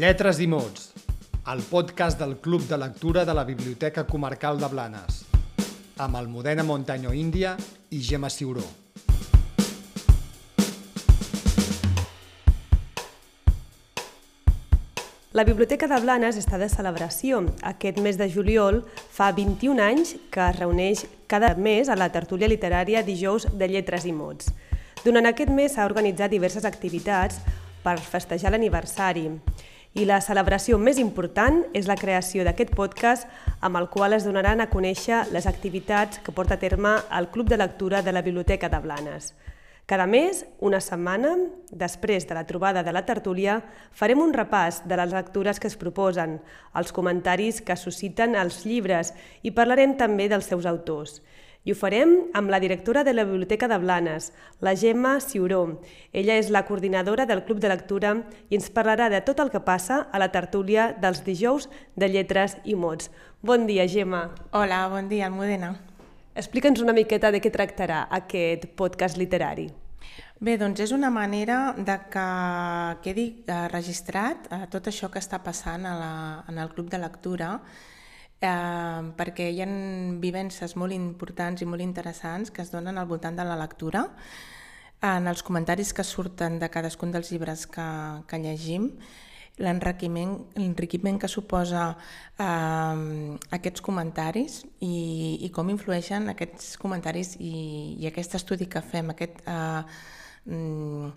Lletres i mots, el podcast del Club de Lectura de la Biblioteca Comarcal de Blanes, amb Almudena Montaño Índia i Gemma Ciuró. La Biblioteca de Blanes està de celebració. Aquest mes de juliol fa 21 anys que es reuneix cada mes a la tertúlia literària dijous de lletres i mots. Durant aquest mes s'ha organitzat diverses activitats per festejar l'aniversari i la celebració més important és la creació d'aquest podcast amb el qual es donaran a conèixer les activitats que porta a terme el Club de Lectura de la Biblioteca de Blanes. Cada mes, una setmana, després de la trobada de la tertúlia, farem un repàs de les lectures que es proposen, els comentaris que susciten els llibres i parlarem també dels seus autors. I ho farem amb la directora de la Biblioteca de Blanes, la Gemma Ciuró. Ella és la coordinadora del Club de Lectura i ens parlarà de tot el que passa a la tertúlia dels dijous de lletres i mots. Bon dia, Gemma. Hola, bon dia, Almudena. Explica'ns una miqueta de què tractarà aquest podcast literari. Bé, doncs és una manera de que quedi eh, registrat eh, tot això que està passant a la, en el club de lectura, eh, perquè hi ha vivències molt importants i molt interessants que es donen al voltant de la lectura, en els comentaris que surten de cadascun dels llibres que, que llegim, l'enriquiment que suposa eh, aquests comentaris i, i com influeixen aquests comentaris i, i aquest estudi que fem, aquest, eh, mm,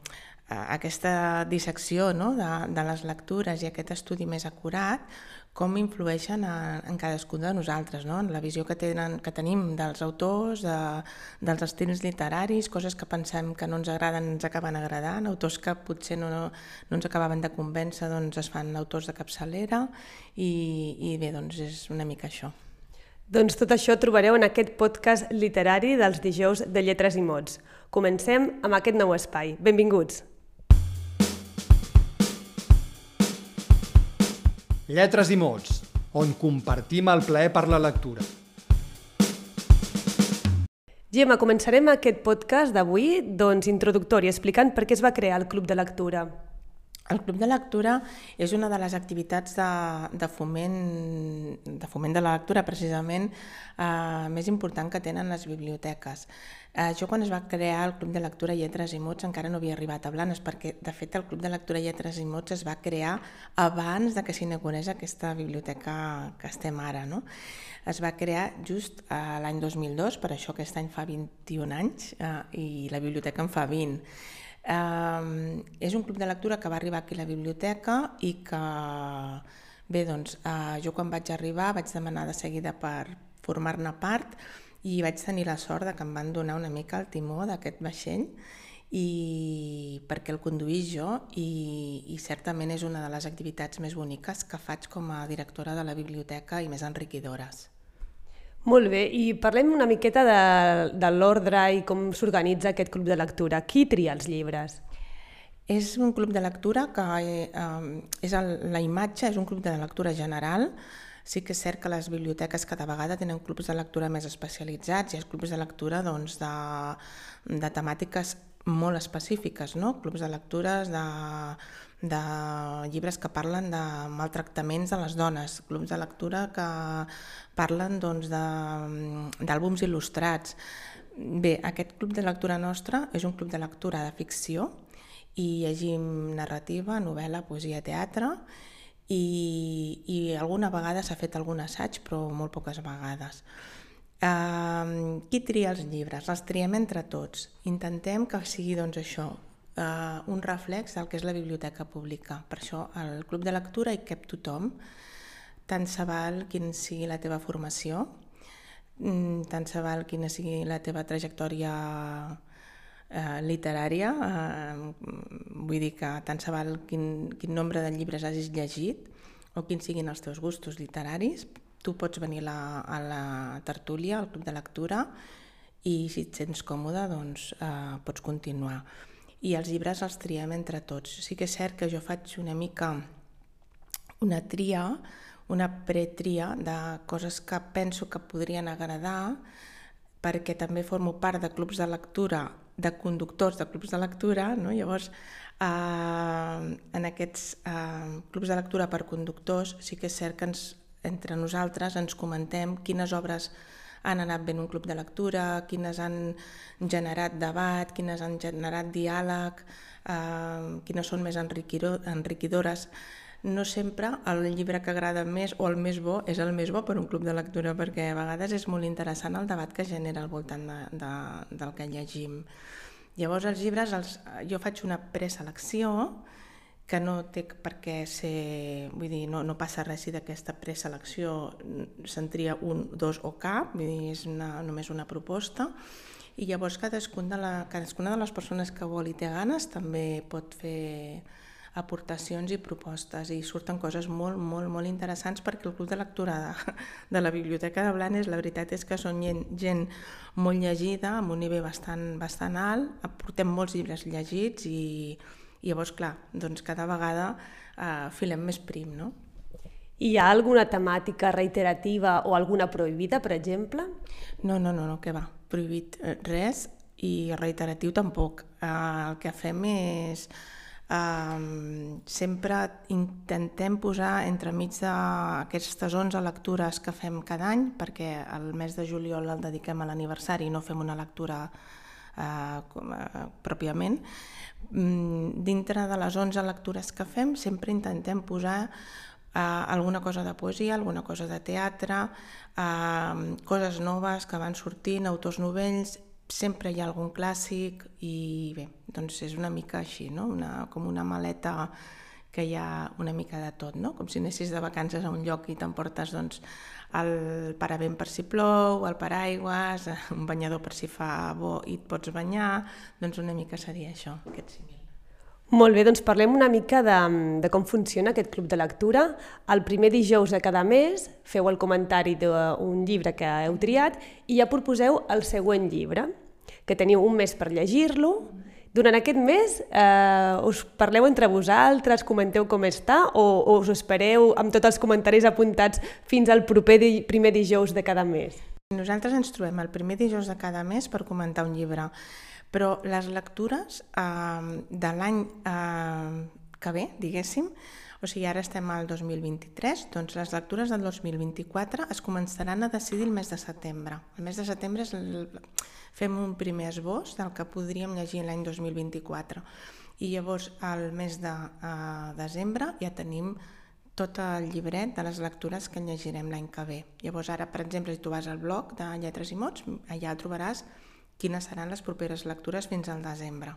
aquesta dissecció no? de, de les lectures i aquest estudi més acurat, com influeixen en, en cadascun de nosaltres, no? en la visió que, tenen, que tenim dels autors, de, dels estils literaris, coses que pensem que no ens agraden ens acaben agradant, autors que potser no, no, no ens acabaven de convèncer doncs es fan autors de capçalera i, i bé, doncs és una mica això. Doncs tot això trobareu en aquest podcast literari dels dijous de Lletres i Mots. Comencem amb aquest nou espai. Benvinguts! Lletres i mots, on compartim el plaer per la lectura. Gemma, començarem aquest podcast d'avui doncs, introductori, explicant per què es va crear el Club de Lectura. El Club de Lectura és una de les activitats de, de, foment, de foment de la lectura, precisament, eh, més important que tenen les biblioteques. Eh, jo quan es va crear el Club de Lectura Lletres i Mots encara no havia arribat a Blanes perquè de fet el Club de Lectura Lletres i Mots es va crear abans de que s'inaugurés aquesta biblioteca que estem ara. No? Es va crear just eh, l'any 2002, per això aquest any fa 21 anys eh, i la biblioteca en fa 20. Eh, és un club de lectura que va arribar aquí a la biblioteca i que, bé, doncs, eh, jo quan vaig arribar vaig demanar de seguida per formar-ne part i vaig tenir la sort de que em van donar una mica el timó d'aquest vaixell i perquè el conduís jo i, i certament és una de les activitats més boniques que faig com a directora de la biblioteca i més enriquidores. Molt bé, i parlem una miqueta de, de l'ordre i com s'organitza aquest club de lectura. Qui tria els llibres? És un club de lectura que eh, és el, la imatge, és un club de lectura general Sí que és cert que les biblioteques cada vegada tenen clubs de lectura més especialitzats i els clubs de lectura doncs, de, de temàtiques molt específiques, no? clubs de lectures de, de llibres que parlen de maltractaments de les dones, clubs de lectura que parlen doncs, d'àlbums il·lustrats. Bé, aquest club de lectura nostre és un club de lectura de ficció i llegim narrativa, novel·la, poesia, teatre i, i alguna vegada s'ha fet algun assaig, però molt poques vegades. Uh, qui tria els llibres? Els triem entre tots. Intentem que sigui doncs, això, uh, un reflex del que és la biblioteca pública. Per això al club de lectura hi cap tothom, tant se val quin sigui la teva formació, mm, tant se val quina sigui la teva trajectòria eh, literària, eh, vull dir que tant se val quin, quin nombre de llibres hagis llegit o quins siguin els teus gustos literaris, tu pots venir la, a la tertúlia, al club de lectura, i si et sents còmode, doncs eh, pots continuar. I els llibres els triem entre tots. Sí que és cert que jo faig una mica una tria, una pretria de coses que penso que podrien agradar, perquè també formo part de clubs de lectura de conductors de clubs de lectura, no? llavors eh, en aquests eh, clubs de lectura per conductors sí que és cert que ens, entre nosaltres ens comentem quines obres han anat ben un club de lectura, quines han generat debat, quines han generat diàleg, eh, quines són més enriquidores. No sempre el llibre que agrada més o el més bo és el més bo per un club de lectura, perquè a vegades és molt interessant el debat que genera al voltant de, de, del que llegim. Llavors els llibres, els, jo faig una preselecció que no té per què ser, vull dir, no, no passa res si d'aquesta preselecció se'n tria un, dos o cap, vull dir, és una, només una proposta, i llavors cadascun de la, cadascuna de les persones que vol i té ganes també pot fer aportacions i propostes. I surten coses molt, molt, molt interessants perquè el Club de Lectura de, de la Biblioteca de Blanes la veritat és que són gent, gent molt llegida, amb un nivell bastant, bastant alt, portem molts llibres llegits i, i llavors, clar, doncs cada vegada eh, filem més prim, no? Hi ha alguna temàtica reiterativa o alguna prohibida, per exemple? No, no, no, no que va. Prohibit eh, res i reiteratiu tampoc. Eh, el que fem és Um, sempre intentem posar entremig d'aquestes 11 lectures que fem cada any, perquè el mes de juliol el dediquem a l'aniversari i no fem una lectura uh, com, uh, pròpiament. Um, dintre de les 11 lectures que fem sempre intentem posar uh, alguna cosa de poesia, alguna cosa de teatre, uh, coses noves que van sortint, autors novells, sempre hi ha algun clàssic i bé, doncs és una mica així, no? una, com una maleta que hi ha una mica de tot, no? com si anessis de vacances a un lloc i t'emportes doncs, el paravent per si plou, el paraigües, un banyador per si fa bo i et pots banyar, doncs una mica seria això, aquest símil. Molt bé, doncs parlem una mica de, de com funciona aquest club de lectura. El primer dijous de cada mes feu el comentari d'un llibre que heu triat i ja proposeu el següent llibre, que teniu un mes per llegir-lo. Durant aquest mes eh, us parleu entre vosaltres, comenteu com està o, o us espereu amb tots els comentaris apuntats fins al proper di primer dijous de cada mes? Nosaltres ens trobem el primer dijous de cada mes per comentar un llibre. Però les lectures eh, de l'any eh, que ve, diguéssim, o sigui, ara estem al 2023, doncs les lectures del 2024 es començaran a decidir el mes de setembre. El mes de setembre és el... fem un primer esbós del que podríem llegir l'any 2024 i llavors al mes de eh, desembre ja tenim tot el llibret de les lectures que llegirem l'any que ve. Llavors ara, per exemple, si tu vas al blog de Lletres i Mots, allà trobaràs quines seran les properes lectures fins al desembre.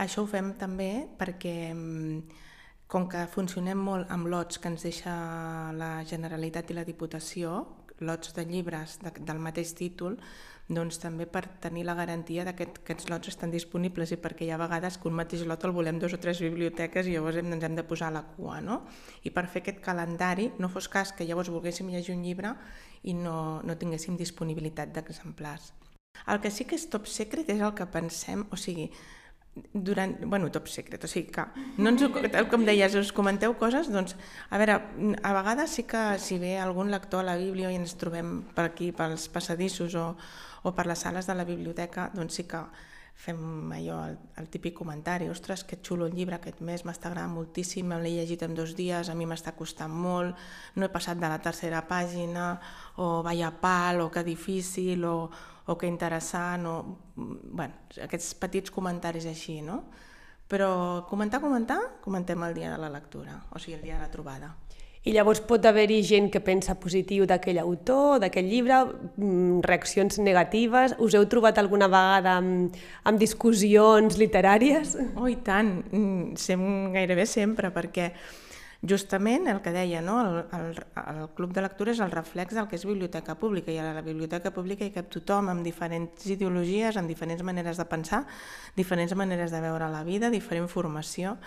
Això ho fem també perquè, mm, com que funcionem molt amb lots que ens deixa la Generalitat i la Diputació, lots de llibres de, del mateix títol, doncs també per tenir la garantia que aquests lots estan disponibles i perquè hi ha vegades que un mateix lot el volem dos o tres biblioteques i llavors hem, ens hem de posar a la cua. No? I per fer aquest calendari no fos cas que llavors volguéssim llegir un llibre i no, no tinguéssim disponibilitat d'exemplars. El que sí que és top secret és el que pensem, o sigui, durant, bueno, top secret, o sigui que, no ens, com deies, us comenteu coses, doncs, a veure, a vegades sí que si ve algun lector a la Bíblia i ens trobem per aquí, pels passadissos o, o per les sales de la biblioteca, doncs sí que fem allò, el, el típic comentari, ostres, que xulo el llibre aquest mes, m'està agradant moltíssim, me l'he llegit en dos dies, a mi m'està costant molt, no he passat de la tercera pàgina, o vaya pal, o que difícil, o, o que interessant, o... Bueno, aquests petits comentaris així, no? Però comentar, comentar, comentem el dia de la lectura, o sigui, el dia de la trobada. I llavors pot haver-hi gent que pensa positiu d'aquell autor, d'aquell llibre, mm, reaccions negatives. Us heu trobat alguna vegada amb, amb discussions literàries? Oh, i tant, mm, sem, gairebé sempre, perquè Justament el que deia, no? el, el, el club de lectura és el reflex del que és biblioteca pública i a la biblioteca pública hi cap tothom amb diferents ideologies, amb diferents maneres de pensar, diferents maneres de veure la vida, diferent formació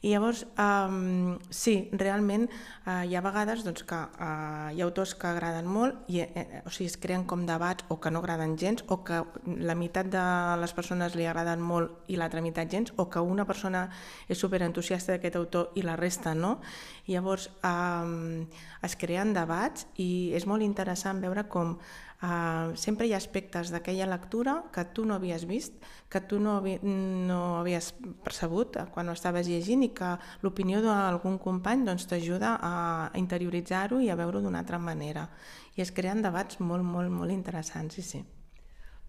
i llavors, um, sí, realment uh, hi ha vegades doncs, que uh, hi ha autors que agraden molt, i, eh, o sigui, es creen com debats o que no agraden gens, o que la meitat de les persones li agraden molt i l'altra meitat gens, o que una persona és superentusiasta d'aquest autor i la resta no. Llavors um, es creen debats i és molt interessant veure com Uh, sempre hi ha aspectes d'aquella lectura que tu no havies vist, que tu no, no havies percebut quan ho estaves llegint i que l'opinió d'algun company doncs, t'ajuda a interioritzar-ho i a veure-ho d'una altra manera. I es creen debats molt, molt, molt interessants, sí, sí.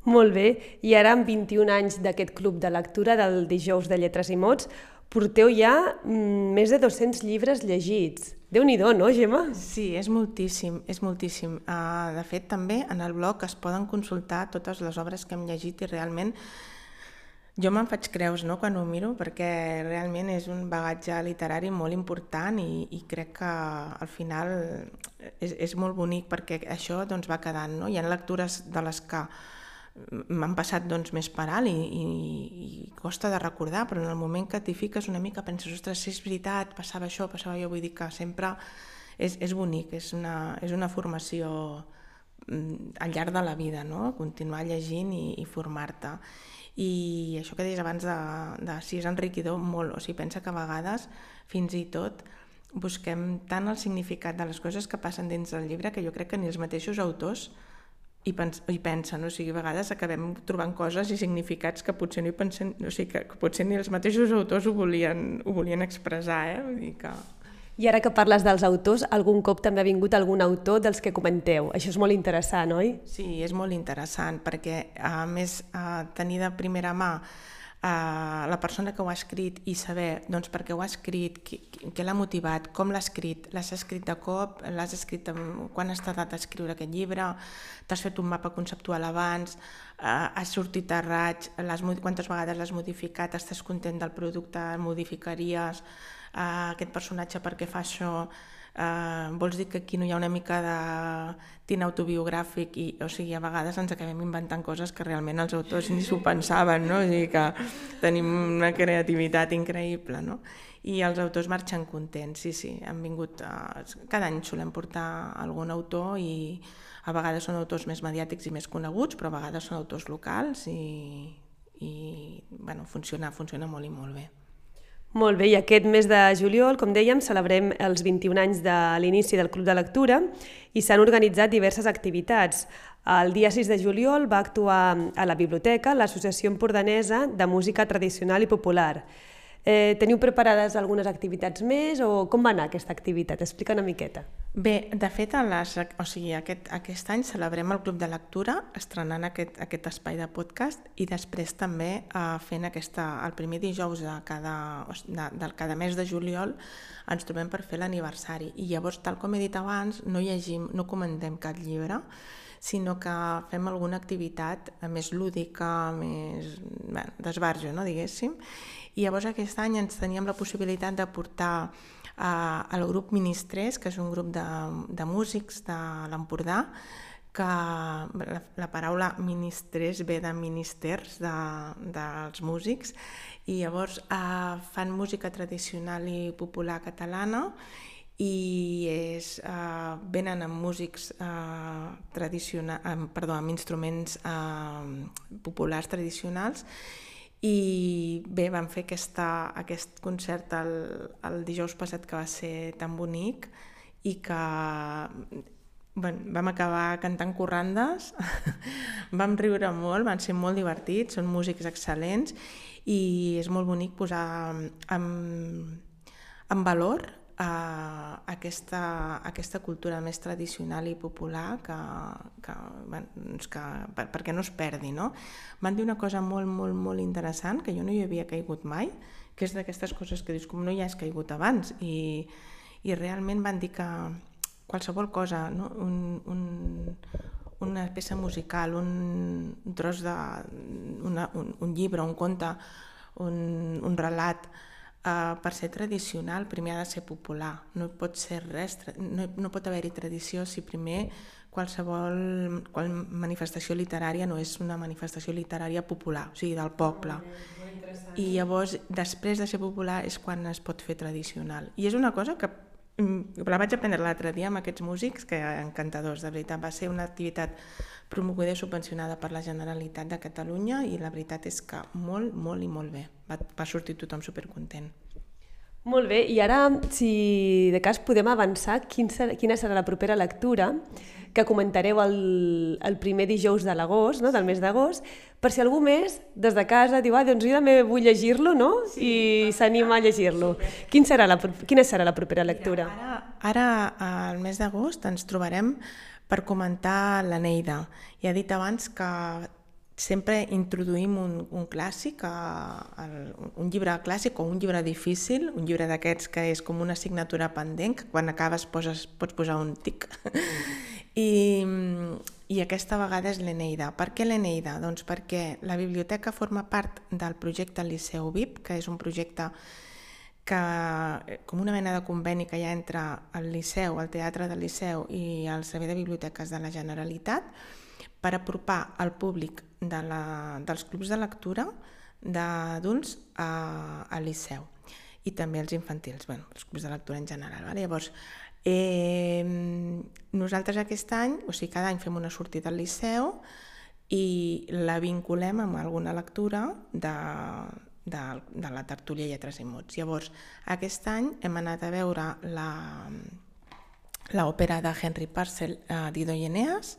Molt bé, i ara amb 21 anys d'aquest club de lectura del dijous de lletres i mots, porteu ja mm, més de 200 llibres llegits. déu nhi no, Gemma? Sí, és moltíssim, és moltíssim. Uh, de fet, també en el blog es poden consultar totes les obres que hem llegit i realment jo me'n faig creus no, quan ho miro perquè realment és un bagatge literari molt important i, i crec que al final és, és molt bonic perquè això doncs, va quedant. No? Hi ha lectures de les que m'han passat doncs, més per alt i, i, i costa de recordar, però en el moment que t'hi fiques una mica penses, ostres, si és veritat, passava això, passava jo, vull dir que sempre és, és bonic, és una, és una formació mm, al llarg de la vida, no? continuar llegint i, i formar-te. I això que deies abans de, de si és enriquidor, molt, o sigui, pensa que a vegades, fins i tot, busquem tant el significat de les coses que passen dins del llibre que jo crec que ni els mateixos autors i, pens i pensen, o sigui, a vegades acabem trobant coses i significats que potser, no hi pensen, o sigui, que, que potser ni els mateixos autors ho volien, ho volien expressar, eh? Vull dir que... I ara que parles dels autors, algun cop també ha vingut algun autor dels que comenteu. Això és molt interessant, oi? Sí, és molt interessant, perquè a més a tenir de primera mà la persona que ho ha escrit i saber doncs, per què ho ha escrit, què, l'ha motivat, com l'ha escrit, l'has escrit de cop, l'has escrit amb, quan has tardat a escriure aquest llibre, t'has fet un mapa conceptual abans, eh, has sortit a raig, les, quantes vegades l'has modificat, estàs content del producte, el modificaries, eh, aquest personatge per què fa això, eh, vols dir que aquí no hi ha una mica de tint autobiogràfic i, o sigui, a vegades ens acabem inventant coses que realment els autors ni s'ho pensaven, no? O sigui que tenim una creativitat increïble, no? I els autors marxen contents, sí, sí, han vingut, a... cada any solem portar algun autor i a vegades són autors més mediàtics i més coneguts, però a vegades són autors locals i, i bueno, funciona, funciona molt i molt bé. Molt bé, i aquest mes de juliol, com dèiem, celebrem els 21 anys de l'inici del Club de Lectura i s'han organitzat diverses activitats. El dia 6 de juliol va actuar a la biblioteca l'Associació Empordanesa de Música Tradicional i Popular. Eh, teniu preparades algunes activitats més o com va anar aquesta activitat? Explica una miqueta. Bé, de fet, les, o sigui, aquest, aquest any celebrem el Club de Lectura estrenant aquest, aquest espai de podcast i després també eh, fent aquesta, el primer dijous de cada, de, de cada mes de juliol ens trobem per fer l'aniversari i llavors, tal com he dit abans, no llegim, no comentem cap llibre, sinó que fem alguna activitat més lúdica, més d'esbarjo, no, diguéssim, i llavors aquest any ens teníem la possibilitat de portar eh, el grup Ministrés, que és un grup de, de músics de l'Empordà, que la, la paraula ministres ve de ministers de, dels músics i llavors eh, fan música tradicional i popular catalana i és, eh, venen amb músics eh, tradicionals, eh, perdó, amb instruments eh, populars tradicionals. I bé, vam fer aquesta, aquest concert el, el dijous passat que va ser tan bonic i que bueno, vam acabar cantant corrandes, vam riure molt, van ser molt divertits, són músics excel·lents i és molt bonic posar en, en valor a aquesta, aquesta cultura més tradicional i popular que, que, doncs que per, perquè no es perdi. No? Van dir una cosa molt, molt, molt interessant, que jo no hi havia caigut mai, que és d'aquestes coses que dius, com no hi has caigut abans, i, i realment van dir que qualsevol cosa, no? un, un, una peça musical, un, un tros de... Una, un, un llibre, un conte, un, un relat, Uh, per ser tradicional primer ha de ser popular, no pot ser res, no, no pot haver-hi tradició si primer qualsevol qual manifestació literària no és una manifestació literària popular, o sigui, del poble. I llavors, després de ser popular, és quan es pot fer tradicional. I és una cosa que la vaig aprendre l'altre dia amb aquests músics, que encantadors, de veritat. Va ser una activitat promoguda i subvencionada per la Generalitat de Catalunya i la veritat és que molt, molt i molt bé. Va, va sortir tothom supercontent. Molt bé, i ara, si de cas podem avançar, quin serà, quina serà la propera lectura que comentareu el, el primer dijous de l'agost, no? del mes d'agost, per si algú més des de casa diu, ah, doncs jo també vull llegir-lo, no? Sí, I s'anima a llegir-lo. Quin serà la, quina serà la propera lectura? Mira, ara, ara, al mes d'agost, ens trobarem per comentar l'Eneida. Ja he dit abans que sempre introduïm un, un clàssic, a, el, un llibre clàssic o un llibre difícil, un llibre d'aquests que és com una assignatura pendent, que quan acabes poses, pots posar un tic. I, I aquesta vegada és l'Eneida. Per què l'Eneida? Doncs perquè la biblioteca forma part del projecte Liceu VIP, que és un projecte que, com una mena de conveni que hi ha entre el Liceu, el Teatre del Liceu i el Servei de Biblioteques de la Generalitat, per apropar al públic de la, dels clubs de lectura d'adults al Liceu i també els infantils, bueno, els clubs de lectura en general. Vale? Llavors, eh, nosaltres aquest any, o sigui, cada any fem una sortida al Liceu i la vinculem amb alguna lectura de, de, de la tertúlia Lletres i Mots. Llavors, aquest any hem anat a veure l'òpera de Henry Purcell, eh, Dido i Eneas,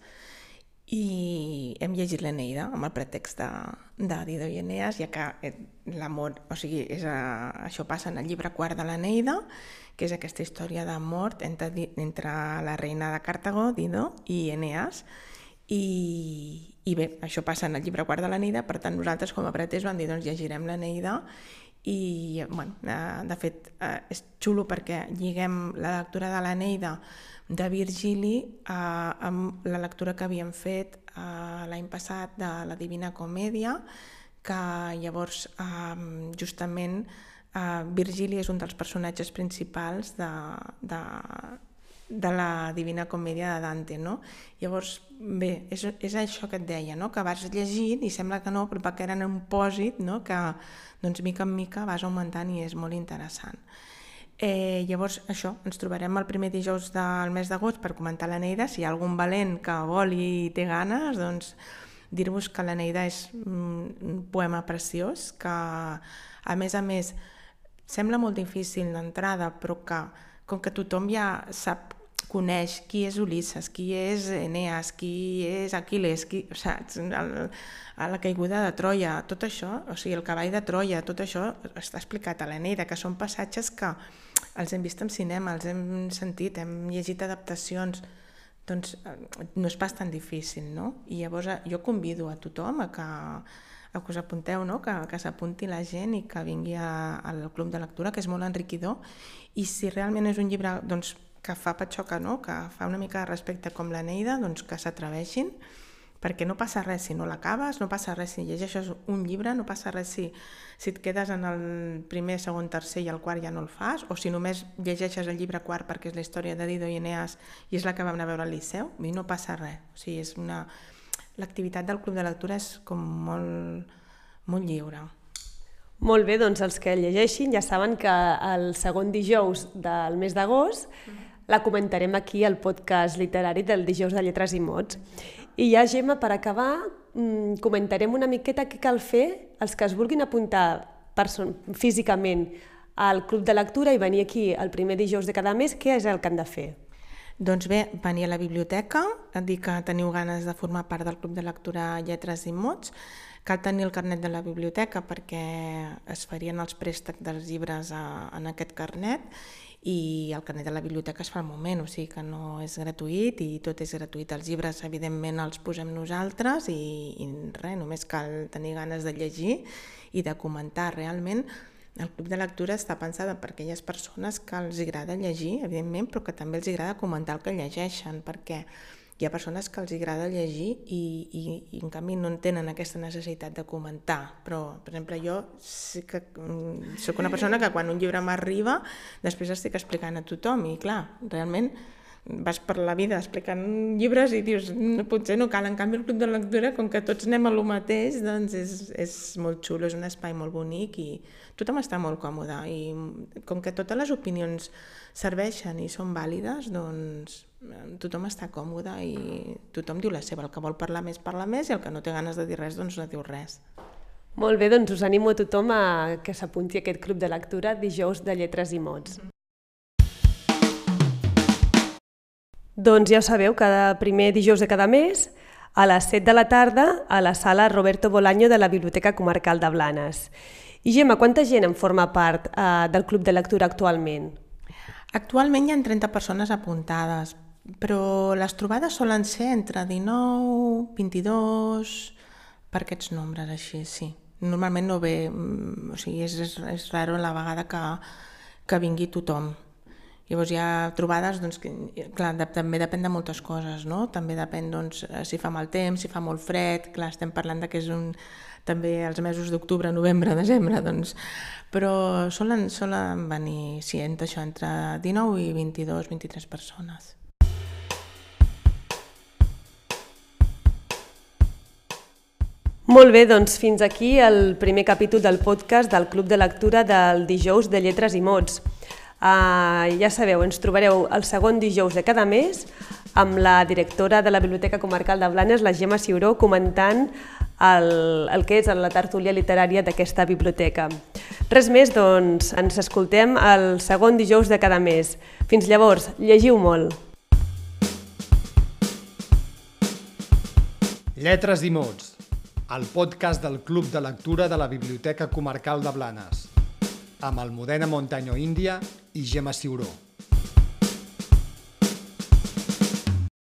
i hem llegit l'Eneida amb el pretext de, de Dido i Eneas, ja que eh, l'amor, o sigui, és a, això passa en el llibre quart de l'Eneida, que és aquesta història d'amor entre, entre la reina de Cartago, Dido, i Eneas, i, i bé, això passa en el llibre quart de l'Eneida, per tant nosaltres com a pretès vam dir doncs llegirem l'Eneida i bueno, eh, de fet eh, és xulo perquè lliguem la lectura de l'Eneida de Virgili eh, amb la lectura que havíem fet eh, l'any passat de la Divina Comèdia, que llavors eh, justament eh, Virgili és un dels personatges principals de, de, de la Divina Comèdia de Dante, no? Llavors, bé, és, és això que et deia, no? que vas llegint i sembla que no, però que eren un pòsit no? que, doncs, mica en mica vas augmentant i és molt interessant. Eh, llavors, això, ens trobarem el primer dijous del mes d'agost per comentar la Neida. Si hi ha algun valent que vol i té ganes, doncs dir-vos que la Neida és un poema preciós, que a més a més sembla molt difícil d'entrada, però que com que tothom ja sap coneix qui és Ulisses, qui és Eneas, qui és Aquiles, qui, saps? El, a la caiguda de Troia, tot això, o sigui, el cavall de Troia, tot això està explicat a l'Eneida, que són passatges que els hem vist en cinema, els hem sentit, hem llegit adaptacions, doncs no és pas tan difícil, no? I llavors eh, jo convido a tothom a que, a que us apunteu, no? que, que s'apunti la gent i que vingui al club de lectura, que és molt enriquidor, i si realment és un llibre doncs, que fa patxoca, no? que fa una mica de respecte com la Neida, doncs que s'atreveixin, perquè no passa res si no l'acabes, no passa res si llegeixes un llibre, no passa res si, si et quedes en el primer, segon, tercer i el quart ja no el fas, o si només llegeixes el llibre quart perquè és la història de Dido i Eneas i és la que vam anar a veure al Liceu, i no passa res. O sigui, és una... L'activitat del club de lectura és com molt, molt lliure. Molt bé, doncs els que llegeixin ja saben que el segon dijous del mes d'agost mm la comentarem aquí al podcast literari del dijous de lletres i mots. I ja, Gemma, per acabar, mm, comentarem una miqueta què cal fer els que es vulguin apuntar físicament al club de lectura i venir aquí el primer dijous de cada mes, què és el que han de fer? Doncs bé, venir a la biblioteca, dir que teniu ganes de formar part del club de lectura Lletres i Mots, cal tenir el carnet de la biblioteca perquè es farien els préstecs dels llibres a, en aquest carnet i el carnet de la biblioteca es fa al moment, o sigui que no és gratuït i tot és gratuït. Els llibres, evidentment, els posem nosaltres i, i res, només cal tenir ganes de llegir i de comentar. Realment, el club de lectura està pensat per aquelles persones que els agrada llegir, evidentment, però que també els agrada comentar el que llegeixen, perquè hi ha persones que els agrada llegir i, i, i en canvi no en tenen aquesta necessitat de comentar, però per exemple jo sí que mm, sóc una persona que quan un llibre m'arriba després estic explicant a tothom i clar, realment vas per la vida explicant llibres i dius, no, potser no cal, en canvi el club de lectura, com que tots anem a lo mateix, doncs és, és molt xulo, és un espai molt bonic i tothom està molt còmode i com que totes les opinions serveixen i són vàlides, doncs tothom està còmode i tothom diu la seva. El que vol parlar més, parla més i el que no té ganes de dir res, doncs no diu res. Molt bé, doncs us animo a tothom a que s'apunti a aquest club de lectura dijous de lletres i mots. Doncs ja ho sabeu, cada primer dijous de cada mes, a les 7 de la tarda, a la sala Roberto Bolaño de la Biblioteca Comarcal de Blanes. I Gemma, quanta gent en forma part eh, del club de lectura actualment? Actualment hi ha 30 persones apuntades, però les trobades solen ser entre 19, 22, per aquests nombres així, sí. Normalment no ve, mm, o sigui, és, és, és raro la vegada que, que vingui tothom. Llavors hi ha trobades, doncs, que, clar, de, també depèn de moltes coses, no? També depèn doncs, si fa mal temps, si fa molt fred, clar, estem parlant de que és un, també els mesos d'octubre, novembre, desembre, doncs, però solen, solen venir, sí, entre això, entre 19 i 22, 23 persones. Molt bé, doncs fins aquí el primer capítol del podcast del Club de Lectura del dijous de Lletres i Mots. Uh, ja sabeu, ens trobareu el segon dijous de cada mes amb la directora de la Biblioteca Comarcal de Blanes, la Gemma Ciuró, comentant el, el que és la tertúlia literària d'aquesta biblioteca. Res més, doncs, ens escoltem el segon dijous de cada mes. Fins llavors, llegiu molt! Lletres i mots, el podcast del Club de Lectura de la Biblioteca Comarcal de Blanes, amb Almudena Montaño Índia i Gemma Ciuró.